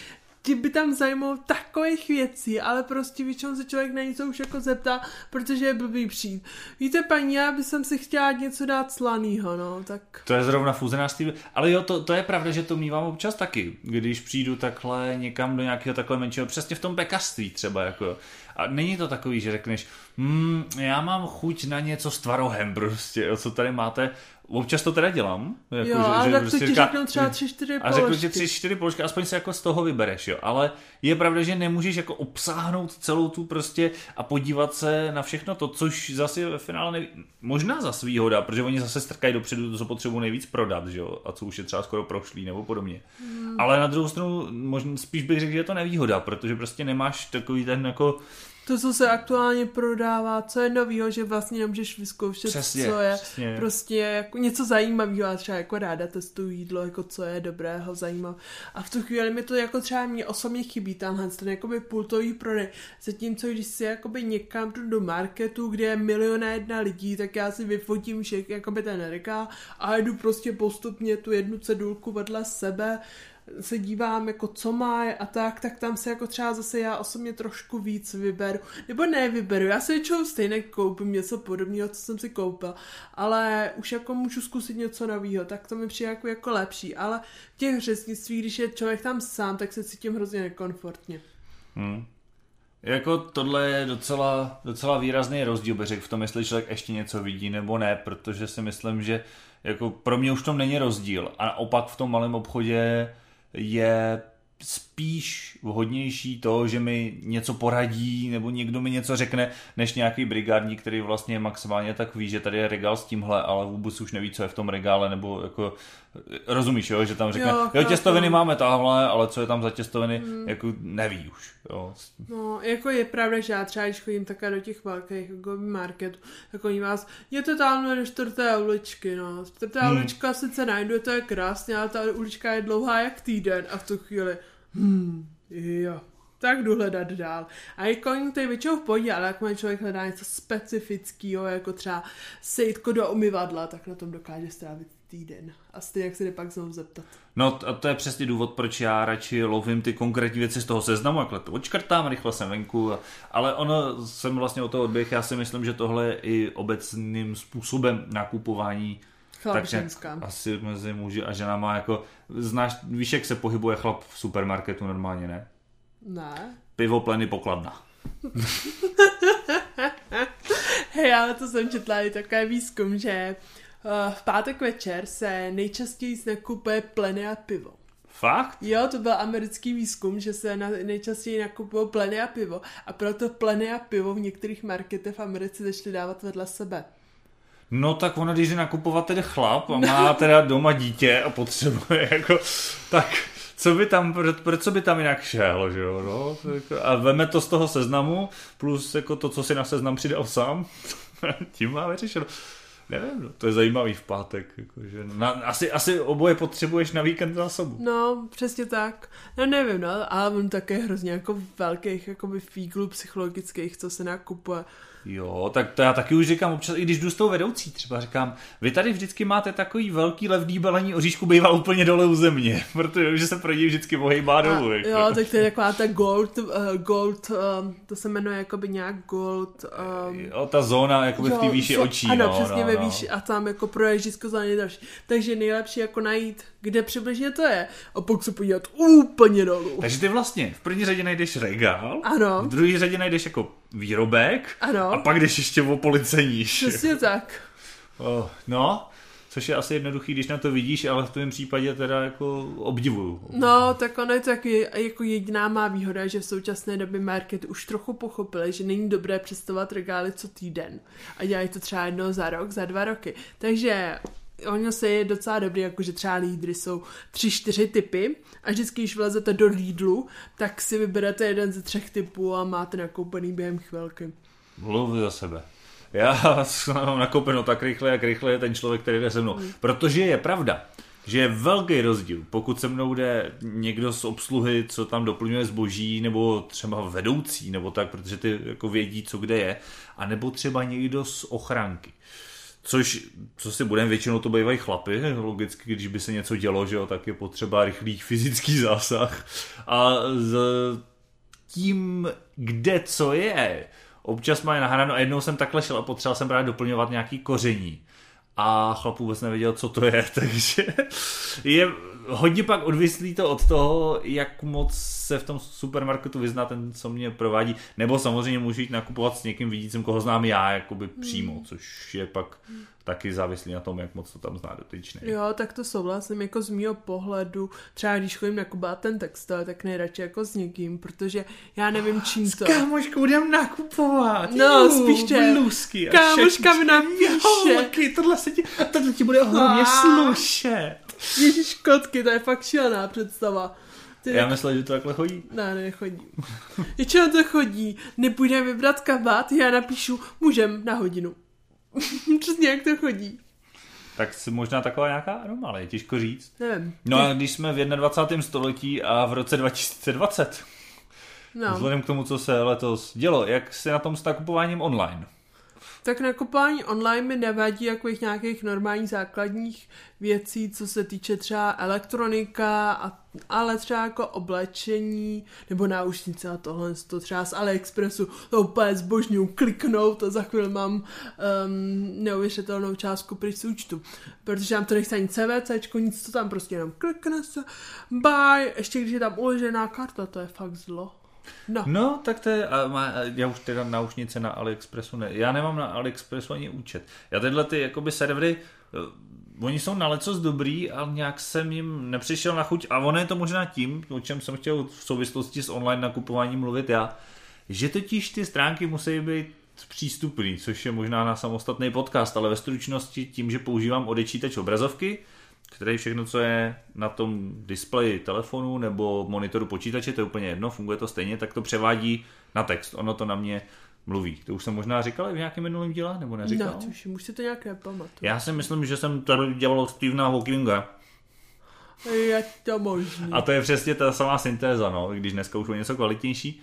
ti by tam zajímalo takových věcí, ale prostě většinou se člověk na něco už jako zeptá, protože je blbý přijít. Víte, paní, já bych si chtěla něco dát slanýho, no, tak... To je zrovna fúzenářství, ale jo, to, to je pravda, že to mývám občas taky, když přijdu takhle někam do nějakého takhle menšího, přesně v tom pekařství třeba, jako a není to takový, že řekneš, hmm, já mám chuť na něco s tvarohem prostě, co tady máte, Občas to teda dělám. Jako, jo, že, ale že tak prostě to ti řeknu třeba tři, čtyři položky. A řeknu ti tři, čtyři položky, aspoň se jako z toho vybereš, jo. Ale je pravda, že nemůžeš jako obsáhnout celou tu prostě a podívat se na všechno to, což zase ve finále neví... možná za výhoda, protože oni zase strkají dopředu to, co potřebují nejvíc prodat, že jo, a co už je třeba skoro prošlý nebo podobně. Hmm. Ale na druhou stranu možná spíš bych řekl, že je to nevýhoda, protože prostě nemáš takový ten jako to, co se aktuálně prodává, co je novýho, že vlastně nemůžeš vyzkoušet, přesně, co je přesně. prostě jako něco zajímavého a třeba jako ráda testuju jídlo, jako co je dobrého, zajímavé. A v tu chvíli mi to jako třeba mě osobně chybí, tenhle ten jakoby pultový prodej. Zatímco když si jakoby někam jdu do marketu, kde je milion jedna lidí, tak já si vyfotím všech jakoby ten rekál a jdu prostě postupně tu jednu cedulku vedle sebe, se dívám, jako co má a tak, tak tam se jako třeba zase já osobně trošku víc vyberu. Nebo ne vyberu, já se většinou stejně koupím něco podobného, co jsem si koupil, ale už jako můžu zkusit něco nového, tak to mi přijde jako, jako lepší. Ale v těch řeznictví, když je člověk tam sám, tak se cítím hrozně nekomfortně. Hmm. Jako tohle je docela, docela výrazný rozdíl, bych řekl, v tom, jestli člověk ještě něco vidí nebo ne, protože si myslím, že jako pro mě už to není rozdíl. A opak v tom malém obchodě je spíš vhodnější to, že mi něco poradí nebo někdo mi něco řekne, než nějaký brigádník, který vlastně maximálně tak ví, že tady je regál s tímhle, ale vůbec už neví, co je v tom regále, nebo jako rozumíš, jo, že tam řekne, jo, jo těstoviny máme tahle, ale co je tam za těstoviny, hmm. jako neví už. Jo. No, jako je pravda, že já třeba, když chodím také do těch velkých jako marketů, tak oni vás, je to tam do čtvrté uličky, no. Čtvrtá hmm. ulička sice najdu, to je krásně, ale ta ulička je dlouhá jak týden a v tu chvíli, hmm, jo, tak jdu hledat dál. A jako oni to je většinou v pohodě, ale jak člověk hledá něco specifického, jako třeba sejtko do umyvadla, tak na tom dokáže strávit týden. A stejně jak se jde pak znovu zeptat. No a to je přesně důvod, proč já radši lovím ty konkrétní věci z toho seznamu, jakhle to odškrtám, rychle jsem venku, ale ono jsem vlastně o to odběh, já si myslím, že tohle je i obecným způsobem nakupování Chlap ženská. Asi mezi muži a ženama, jako znáš, víš, jak se pohybuje chlap v supermarketu normálně, ne? Ne. Pivo, pleny, pokladna. *laughs* Hej, ale to jsem četla i takový výzkum, že v pátek večer se nejčastěji nakupuje pleny a pivo. Fakt? Jo, to byl americký výzkum, že se na, nejčastěji nakupují pleny a pivo. A proto pleny a pivo v některých marketech v Americe začaly dávat vedle sebe. No tak ono, když je nakupovat tedy chlap a *laughs* má teda doma dítě a potřebuje jako, tak co by tam, pro, co by tam jinak šel, že jo, no, jako, a veme to z toho seznamu, plus jako to, co si na seznam přidal sám, *laughs* tím má vyřešeno. Nevím, no, to je zajímavý v pátek. Jakože na, asi, asi oboje potřebuješ na víkend zásobu. No, přesně tak. No nevím, no, ale on také hrozně jako velkých jakoby fíglů psychologických, co se nakupuje Jo, tak to já taky už říkám občas, i když jdu s tou vedoucí, třeba říkám, vy tady vždycky máte takový velký levný balení oříšku, bývá úplně dole u země, *laughs* protože se pro něj vždycky ohejbá dolů. A, jako. jo, tak to je taková ta gold, uh, gold, um, to se jmenuje jakoby nějak gold. Um, jo, ta zóna jakoby v té výši se- očí. Ano, no, přesně no, ve no. výši a tam jako proježdisko za ně další. Takže nejlepší jako najít, kde přibližně to je a pak se podívat úplně dolů. Takže ty vlastně v první řadě najdeš regál, Ano. v druhé řadě najdeš jako výrobek Ano. A pak jdeš ještě o police níž. Přesně tak. Oh, no, což je asi jednoduchý, když na to vidíš, ale v tvém případě teda jako obdivuju. No, tak ono je to taky jako jediná má výhoda, že v současné době market už trochu pochopili, že není dobré představovat regály co týden. A dělají to třeba jednou za rok, za dva roky. Takže ono se je docela dobrý, jakože třeba lídry jsou tři, čtyři typy a vždycky, když vlezete do lídlu, tak si vyberete jeden ze třech typů a máte nakoupený během chvilky. Mluv za sebe. Já *laughs* mám nakoupeno tak rychle, jak rychle je ten člověk, který jde se mnou. Protože je pravda, že je velký rozdíl, pokud se mnou jde někdo z obsluhy, co tam doplňuje zboží, nebo třeba vedoucí, nebo tak, protože ty jako vědí, co kde je, a nebo třeba někdo z ochranky. Což, co si budeme, většinou to bývají chlapy, logicky, když by se něco dělo, že jo, tak je potřeba rychlý fyzický *laughs* zásah. A z tím, kde co je, občas mají nahráno a jednou jsem takhle šel a potřeboval jsem právě doplňovat nějaký koření. A chlap vůbec nevěděl, co to je, *laughs* takže je hodně pak odvislý to od toho, jak moc se v tom supermarketu vyzná ten, co mě provádí. Nebo samozřejmě můžu jít nakupovat s někým vidícím, koho znám já, jakoby přímo, což je pak taky závislý na tom, jak moc to tam zná dotyčný. Jo, tak to souhlasím, jako z mýho pohledu, třeba když chodím nakupovat ten textil, tak nejradši jako s někým, protože já nevím, čím to. Kámoškou budem nakupovat. No, spíš že blůzky a kámoška mi napíše. Holky, tohle, se ti, tohle ti bude Ah. slušet. Ježíš kotky, to je fakt šílená představa. Ty Já myslel, že to takhle chodí. Ne, nechodí. *laughs* Většinou to chodí, nepůjdeme vybrat kabát, já napíšu, můžem na hodinu. *laughs* Přesně jak to chodí. Tak si možná taková nějaká anomálie, těžko říct. Nevím. No a když jsme v 21. století a v roce 2020, No. vzhledem k tomu, co se letos dělo, jak se na tom s nakupováním online? Tak nakupování online mi nevadí jako jich nějakých normálních základních věcí, co se týče třeba elektronika, a, ale třeba jako oblečení nebo náušnice a tohle, to třeba z AliExpressu, to úplně zbožňuju, kliknout a za chvíli mám um, neuvěřitelnou částku z účtu. Protože tam to nechce ani CVC, nic to tam prostě jenom klikne se, buy, ještě když je tam uložená karta, to je fakt zlo. No. No, tak to je, a má, já už teda náušnice na AliExpressu ne, já nemám na AliExpressu ani účet. Já tyhle ty jakoby servery, eh, oni jsou na lecos dobrý, ale nějak jsem jim nepřišel na chuť a ono je to možná tím, o čem jsem chtěl v souvislosti s online nakupováním mluvit já, že totiž ty stránky musí být přístupný, což je možná na samostatný podcast, ale ve stručnosti tím, že používám odečítač obrazovky, který všechno, co je na tom displeji telefonu nebo monitoru počítače, to je úplně jedno, funguje to stejně, tak to převádí na text. Ono to na mě mluví. To už jsem možná říkal v nějakém minulém díle, nebo neříkal? No, tuším, už si to nějak nepamatuju. Já si myslím, že jsem tady dělal Stephena Hawkinga. Je to možný. A to je přesně ta samá syntéza, no, když dneska už je něco kvalitnější.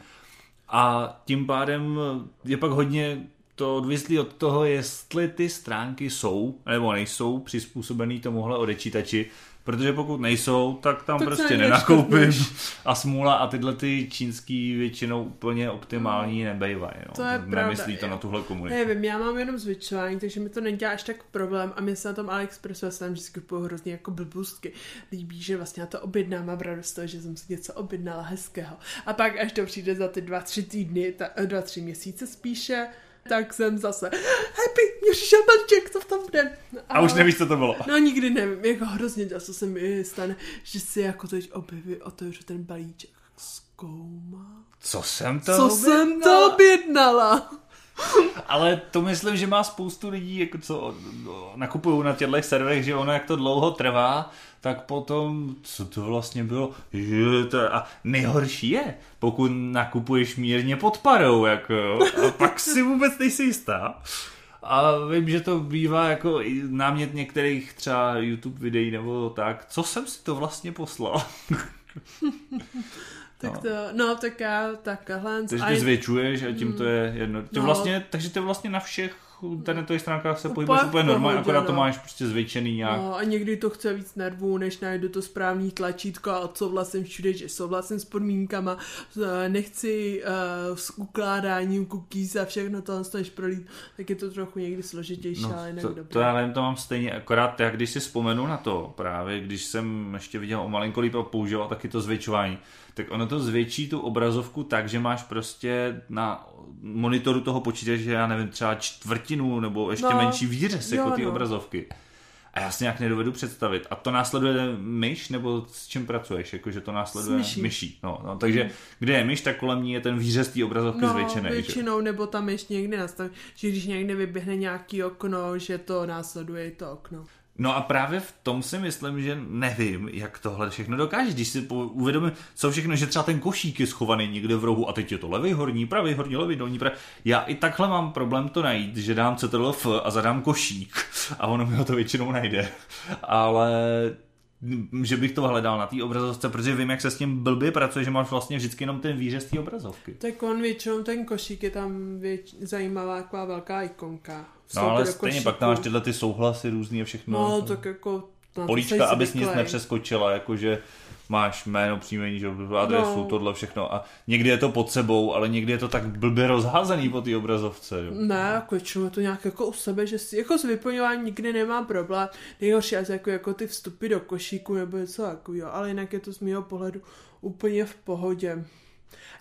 A tím pádem je pak hodně to odvislí od toho, jestli ty stránky jsou nebo nejsou přizpůsobený tomuhle odečítači, protože pokud nejsou, tak tam Tak tak se prostě nenakoupím a smůla a tyhle ty čínský většinou úplně optimální nebejvají. No. To je Nemyslí pravda, to na tuhle komunitu. Nevím, já mám jenom zvyšování, takže mi to nedělá až tak problém a mě se na tom AliExpressu, já se tam vždycky kupuju hrozně jako blbůstky. Líbí, že vlastně já to objednám, mám radost z toho, že jsem si něco objednala hezkého. A pak až to přijde za ty dva, tři týdny, ta, dva, tři měsíce spíše, tak jsem zase happy, přišel balíček, co v tom bude. A už nevíš, co to bylo. No nikdy nevím, jako hrozně často se mi stane, že si jako teď objeví, otevřu ten balíček, zkoumá. Co jsem to Co jsem to objednala? Ale to myslím, že má spoustu lidí, jako co nakupují na těchto serverech, že ono jak to dlouho trvá, tak potom, co to vlastně bylo, a nejhorší je, pokud nakupuješ mírně pod parou, jako, a *laughs* pak si vůbec nejsi jistá. A vím, že to bývá jako námět některých třeba YouTube videí nebo tak, co jsem si to vlastně poslal. *laughs* Tak No. to, no tak já takhle. Takže ty je- zvětšuješ a tím to je jedno. Ty No. vlastně, takže ty vlastně na všech internetových stránkách se pohybuješ úplně normálně, akorát to no. máš prostě zvětšený nějak. No a někdy to chce víc nervů, než najdu to správný tlačítko a odsouhlasím všude, že souhlasím s podmínkama, eh, nechci uh, s ukládáním cookies a všechno to než prolít, tak je to trochu někdy složitější, No, ale jinak to, dobré. to já nevím, to mám stejně, akorát já když si vzpomenu na to, právě když jsem ještě viděl o malinko líp a používal taky to zvětšování, tak ono to zvětší tu obrazovku tak, že máš prostě na monitoru toho počítače, já nevím, třeba čtvrtinu nebo ještě No, menší výřez jako ty no. obrazovky. A já si nějak nedovedu představit. A to následuje myš, nebo s čím pracuješ? Jako, že to následuje myší. myší. No, no, takže kde je myš, tak kolem ní je ten výřez té obrazovky No, zvětšený. že? většinou, nebo tam ještě někdy nastaví, že když někde vyběhne nějaký okno, že to následuje i to okno. No a právě v tom si myslím, že nevím, jak tohle všechno dokáže. Když si uvědomím, co všechno, že třeba ten košík je schovaný někde v rohu a teď je to levý horní, pravý horní, levý dolní, pravý. Já i takhle mám problém to najít, že dám CTRL-F a zadám košík a ono mi ho to většinou najde. Ale že bych to hledal na té obrazovce, protože vím, jak se s tím blbě pracuje, že máš vlastně vždycky jenom ten výřez té obrazovky. Tak on většinou, ten košík je tam věč, zajímavá taková velká ikonka. No ale do stejně košíku. pak tam máš tyhle ty souhlasy různý a všechno. No, tak jako... políčka, abys nic nepřeskočila, jakože máš jméno, příjmení, že adresu, No. tohle všechno a někdy je to pod sebou, ale někdy je to tak blbě rozházený po té obrazovce. Jo. Ne, jako většinou je to nějak jako u sebe, že si, jako s vyplňováním nikdy nemám problém. Nejhorší asi jako, jako ty vstupy do košíku nebo něco takového, ale jinak je to z mého pohledu úplně v pohodě.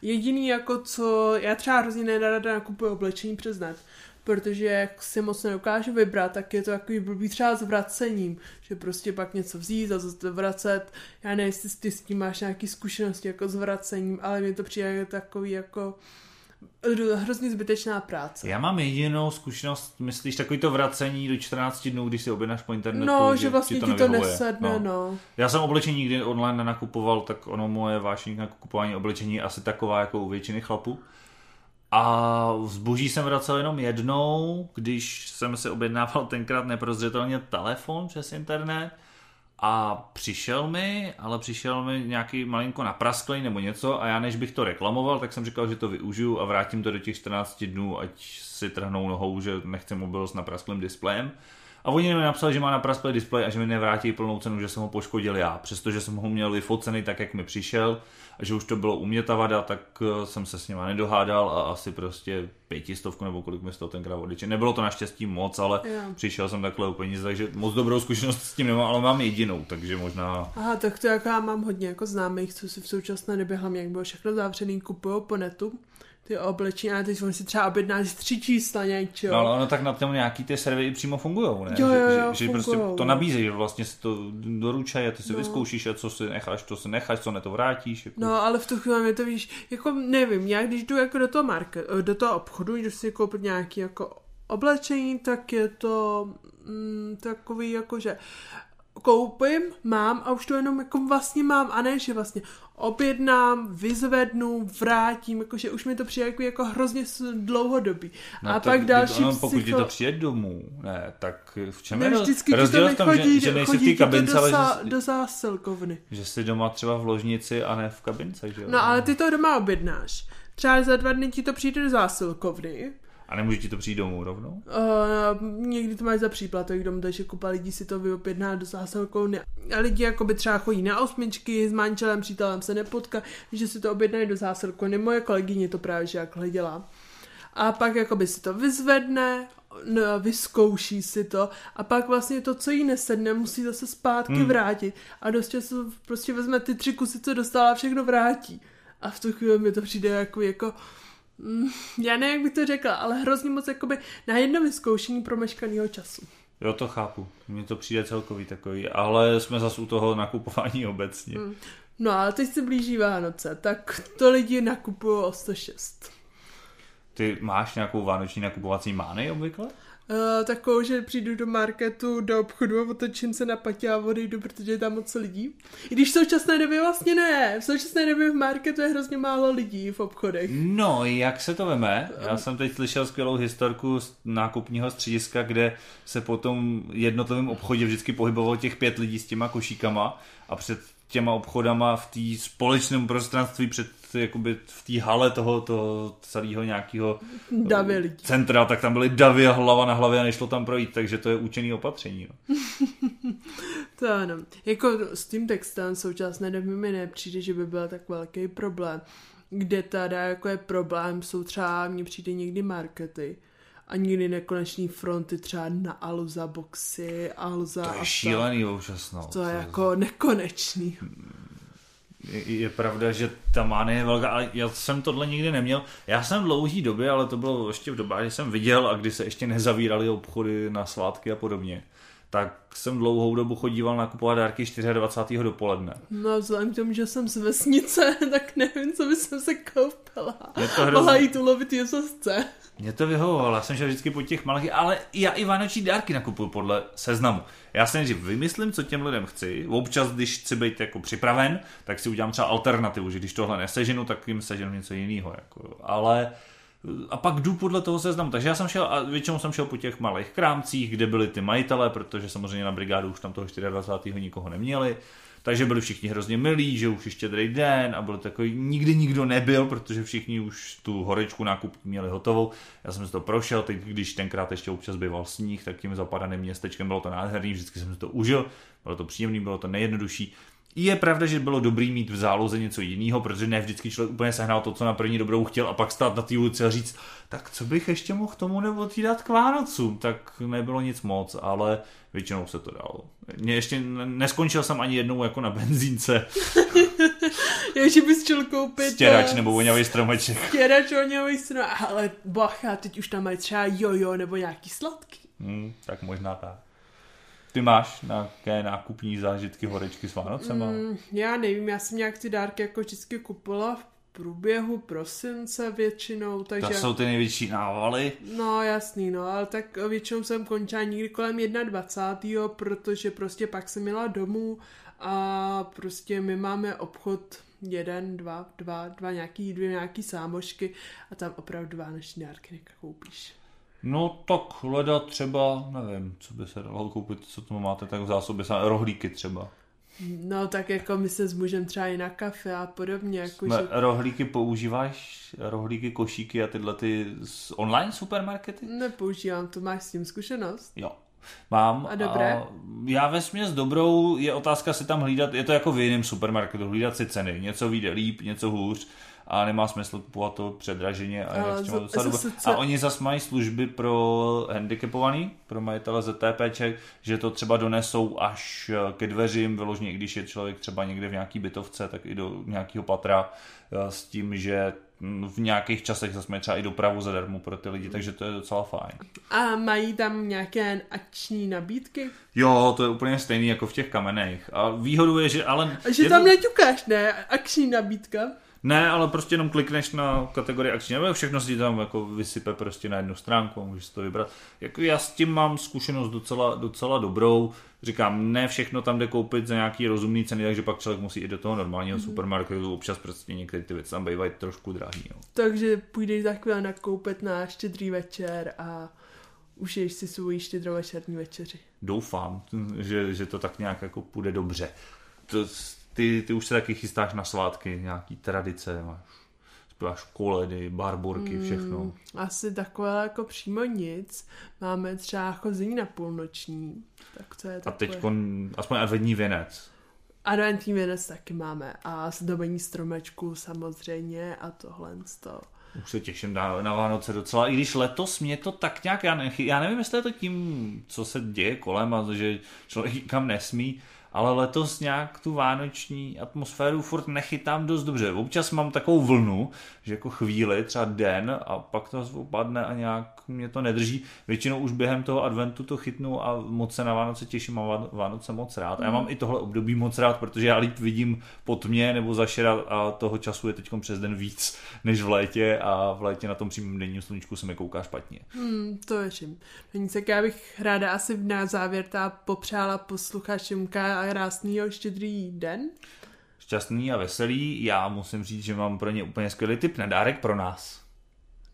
Jediný jako co, já třeba hrozně nerada nakupuji oblečení přes net, protože jak si moc nedokážu vybrat, tak je to takový blbý třeba s vracením, že prostě pak něco vzít a zase to vracet. Já nevím, jestli ty s tím máš nějaký zkušenosti jako s vracením, ale mi to přijde takový jako hrozně zbytečná práce. Já mám jedinou zkušenost, myslíš, takový to vracení do 14 dnů, když si objednáš po internetu, No, že vlastně ti to, nevyhovuje. nesedne, no. Já jsem oblečení nikdy online nenakupoval, tak ono moje vášení na kupování oblečení asi taková jako u většiny chlapů. A zboží jsem vracel jenom jednou, když jsem si objednával tenkrát neprozřetelně telefon přes internet a přišel mi, ale přišel mi nějaký malinko naprasklý nebo něco a já než bych to reklamoval, tak jsem říkal, že to využiju a vrátím to do těch 14 dnů, ať si trhnou nohou, že nechci mobil s naprasklým displejem. A oni mi napsali, že má naprasklý displej a že mi nevrátí plnou cenu, že jsem ho poškodil já. Přestože jsem ho měl vyfocený tak, jak mi přišel a že už to bylo u mě ta vada, tak eh, jsem se s nima nedohádal a asi prostě pětistovku nebo kolik mi z toho tenkrát odličit. Nebylo to naštěstí moc, ale Jo. přišel jsem takhle u peníze, takže moc dobrou zkušenost s tím nemám, ale mám jedinou, takže možná Aha, tak to jako já mám hodně jako známých, co si v současné době hlavně, jak bylo všechno zavřený, kupují po netu ty oblečení, a teď on si třeba objednáš tři čísla něčeho. No ale ono tak na tom nějaký ty servery přímo fungují, ne? Jo, jo, že, jo, že, že prostě to no. nabízejí, že vlastně si to doručají a ty si No. vyzkoušíš a co si necháš, to si necháš, co ne to vrátíš. Jako. No, ale v tu chvíli mi to víš, jako nevím, já když jdu jako do toho market, do toho obchodu, jdu si koupit nějaký jako oblečení, tak je to mm, takový jako, že koupím, mám a už to jenom jako vlastně mám a ne, že vlastně objednám, vyzvednu, vrátím, jakože už mi to přijde jako, jako hrozně dlouhodobý. No, a tak pak další ono, pokud ti psycho... to přijde domů, ne, tak v čem Ne, je vždycky ti to rozdíl v tom, že, že nejsi v té ti to kabince, do, ale zá, že, do zásilkovny. že jsi doma třeba v ložnici a ne v kabince, že jo? No ale ty to doma objednáš. Třeba za dva dny ti to přijde do zásilkovny. A nemůže ti to přijít domů rovnou? Uh, někdy to máš za příplatek dom, takže kupa lidí si to vyobjedná do zásilkovny. A lidi jakoby třeba chodí na osmičky, s manželem, přítelem se nepotká, že si to objednají do zásilkovny. Moje kolegyně to právě že jakhle dělá. A pak jakoby si to vyzvedne, no, vyzkouší si to a pak vlastně to, co jí nesedne, musí zase zpátky Hmm. vrátit a dost často prostě vezme ty tři kusy, co dostala a všechno vrátí. A v tu chvíli mi to přijde jako, jako mm, já nevím, jak bych to řekla, ale hrozně moc jakoby na jedno vyzkoušení promeškaného času. Jo, to chápu. Mně to přijde celkový takový, ale jsme zase u toho nakupování obecně. Mm. No a teď se blíží Vánoce, tak to lidi nakupují o 106. Ty máš nějakou vánoční nakupovací mány obvykle? Uh, takovou, že přijdu do marketu, do obchodu a otočím se na patě a odejdu, protože je tam moc lidí. I když v současné době vlastně ne. V současné době v marketu je hrozně málo lidí v obchodech. No, jak se to veme? Já jsem teď slyšel skvělou historku z nákupního střediska, kde se po tom jednotlivém obchodě vždycky pohybovalo těch pět lidí s těma košíkama a před těma obchodama v té společném prostranství před jakoby v té hale toho, toho celého nějakého *laughs* lidí. centra, tak tam byly davy a hlava na hlavě a nešlo tam projít, takže to je účinný opatření. No. *laughs* to ano. Jako s tím textem současné doby mi nepřijde, že by byl tak velký problém. Kde teda jako je problém, jsou třeba, mně přijde někdy markety, a nikdy nekonečný fronty třeba na Aluza boxy, Aluza To je šílený občas, no. To je jako nekonečný. Je, je pravda, že ta mánie je velká, ale já jsem tohle nikdy neměl. Já jsem dlouhý době, ale to bylo ještě v době, kdy jsem viděl a kdy se ještě nezavíraly obchody na svátky a podobně tak jsem dlouhou dobu chodíval nakupovat dárky 24. dopoledne. No vzhledem k tomu, že jsem z vesnice, *laughs* tak nevím, co by jsem se koupila. Je to hrozný. Mohla jít ulovit jesosce. Mě to vyhovovalo, já jsem šel vždycky po těch malých, ale já i vánoční dárky nakupuju podle seznamu. Já si nejdřív vymyslím, co těm lidem chci. Občas, když chci být jako připraven, tak si udělám třeba alternativu, že když tohle neseženu, tak jim seženu něco jiného. Jako. Ale a pak jdu podle toho seznamu. Takže já jsem šel, a většinou jsem šel po těch malých krámcích, kde byli ty majitele, protože samozřejmě na brigádu už tam toho 24. nikoho neměli. Takže byli všichni hrozně milí, že už ještě druhý den a byl takový, nikdy nikdo nebyl, protože všichni už tu horečku nákupní měli hotovou. Já jsem si to prošel, teď když tenkrát ještě občas býval sníh, tak tím zapadaným městečkem bylo to nádherný, vždycky jsem si to užil, bylo to příjemný, bylo to nejjednodušší. Je pravda, že bylo dobrý mít v záloze něco jiného, protože ne vždycky člověk úplně sehnal to, co na první dobrou chtěl a pak stát na té ulici a říct, tak co bych ještě mohl tomu nebo ti dát k Vánocům, tak nebylo nic moc, ale většinou se to dalo. Mě ještě neskončil jsem ani jednou jako na benzínce. *laughs* Já, že bys chtěl koupit... Stěrač eh, nebo voňavý stromeček. Stěrač, voňavý stromeček, ale bacha, teď už tam mají třeba jojo nebo nějaký sladký. Hmm, tak možná tak. Ty máš nějaké nákupní zážitky horečky s Vánocema? Mm, já nevím, já jsem nějak ty dárky jako vždycky kupovala v průběhu prosince většinou, takže... To jsou ty největší návaly? No jasný, no, ale tak většinou jsem končila někdy kolem 21. protože prostě pak jsem měla domů a prostě my máme obchod jeden, dva, dva, dva nějaký, dvě nějaký sámošky a tam opravdu vánoční dárky nekoupíš. No tak hledat třeba, nevím, co by se dalo koupit, co tomu máte tak v zásobě, rohlíky třeba. No tak jako my se s mužem třeba i na kafe a podobně. Jako že... Rohlíky používáš, rohlíky, košíky a tyhle ty z online supermarkety? Nepoužívám, to máš s tím zkušenost? Jo. Mám. A dobré? A já ve směs dobrou, je otázka si tam hlídat, je to jako v jiném supermarketu, hlídat si ceny, něco vyjde líp, něco hůř a nemá smysl kupovat to předraženě a, a, za, za, a oni zase mají služby pro handicapovaný, pro majitele ZTPček, že to třeba donesou až ke dveřím, vyložně i když je člověk třeba někde v nějaký bytovce, tak i do nějakého patra eh, s tím, že v nějakých časech zase mají třeba i dopravu zadarmo pro ty lidi, takže to je docela fajn. A mají tam nějaké akční nabídky? Jo, to je úplně stejný jako v těch kamenech. A výhodu je, že ale... A že tam to... neťukáš, ne? Akční nabídka? Ne, ale prostě jenom klikneš na kategorii akční, nebo všechno si tam jako vysype prostě na jednu stránku a můžeš to vybrat. Jako já s tím mám zkušenost docela, docela dobrou. Říkám, ne všechno tam jde koupit za nějaký rozumný ceny, takže pak člověk musí i do toho normálního mm. supermarketu. Občas prostě některé ty věci tam bývají trošku drahý. No. Takže půjdeš za chvíli nakoupit na štědrý večer a užiješ si svůj štědrovečerní večeři. Doufám, že, že to tak nějak jako půjde dobře. To, ty, ty už se taky chystáš na svátky, nějaký tradice, máš zpíváš koledy, barborky, hmm, všechno. Hmm, asi takové jako přímo nic. Máme třeba chození na půlnoční. Tak to je takové. A teď aspoň adventní věnec. Adventní věnec taky máme a zdobení stromečku samozřejmě a tohle to. Už se těším na, na Vánoce docela, i když letos mě to tak nějak, já, ne, já nevím, jestli je to tím, co se děje kolem a že člověk kam nesmí, ale letos nějak tu vánoční atmosféru furt nechytám dost dobře. Občas mám takovou vlnu, že jako chvíli, třeba den a pak to opadne a nějak mě to nedrží. Většinou už během toho adventu to chytnu a moc se na Vánoce těším a Vánoce moc rád. A já mám i tohle období moc rád, protože já líp vidím pod mě nebo zašera a toho času je teď přes den víc než v létě a v létě na tom přímém denním sluníčku se mi kouká špatně. Hmm, to je čím. Nic, tak já bych ráda asi na závěr ta popřála posluchačům a krásný štědrý den. Šťastný a veselý. Já musím říct, že mám pro ně úplně skvělý tip na dárek pro nás.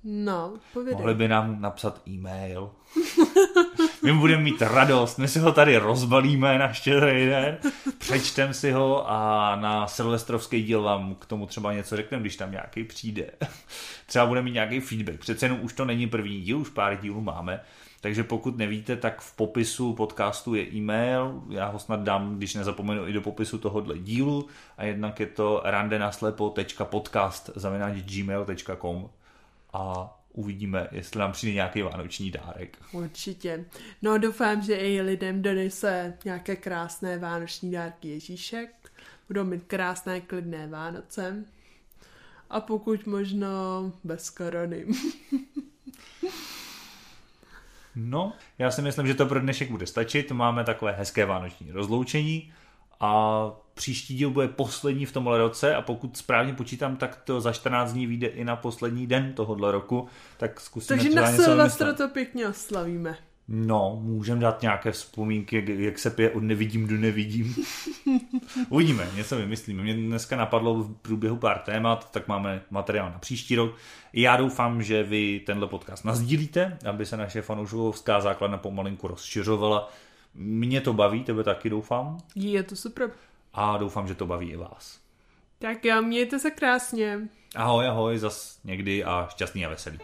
No, povědej. Mohli by nám napsat e-mail. *laughs* My budeme mít radost, my si ho tady rozbalíme na štědrý den, přečtem si ho a na silvestrovský díl vám k tomu třeba něco řekneme, když tam nějaký přijde. *laughs* Třeba bude mít nějaký feedback. Přece jenom už to není první díl, už pár dílů máme. Takže pokud nevíte, tak v popisu podcastu je e-mail, já ho snad dám, když nezapomenu, i do popisu tohohle dílu a jednak je to randenaslepo.podcast gmail.com a uvidíme, jestli nám přijde nějaký vánoční dárek. Určitě. No doufám, že i lidem donese nějaké krásné vánoční dárky Ježíšek. Budou mít krásné klidné Vánoce. A pokud možno bez korony. *laughs* No, já si myslím, že to pro dnešek bude stačit. Máme takové hezké vánoční rozloučení a příští díl bude poslední v tomhle roce a pokud správně počítám, tak to za 14 dní vyjde i na poslední den tohohle roku, tak zkusíme Takže na Silvestra to pěkně oslavíme. No, můžeme dát nějaké vzpomínky, jak se pije od nevidím do nevidím. *laughs* Uvidíme, něco vymyslíme. Mě dneska napadlo v průběhu pár témat, tak máme materiál na příští rok. Já doufám, že vy tenhle podcast nazdílíte, aby se naše fanouškovská základna pomalinku rozšiřovala. Mě to baví, tebe taky doufám. Je to super. A doufám, že to baví i vás. Tak jo, mějte se krásně. Ahoj, ahoj, zas někdy a šťastný a veselý.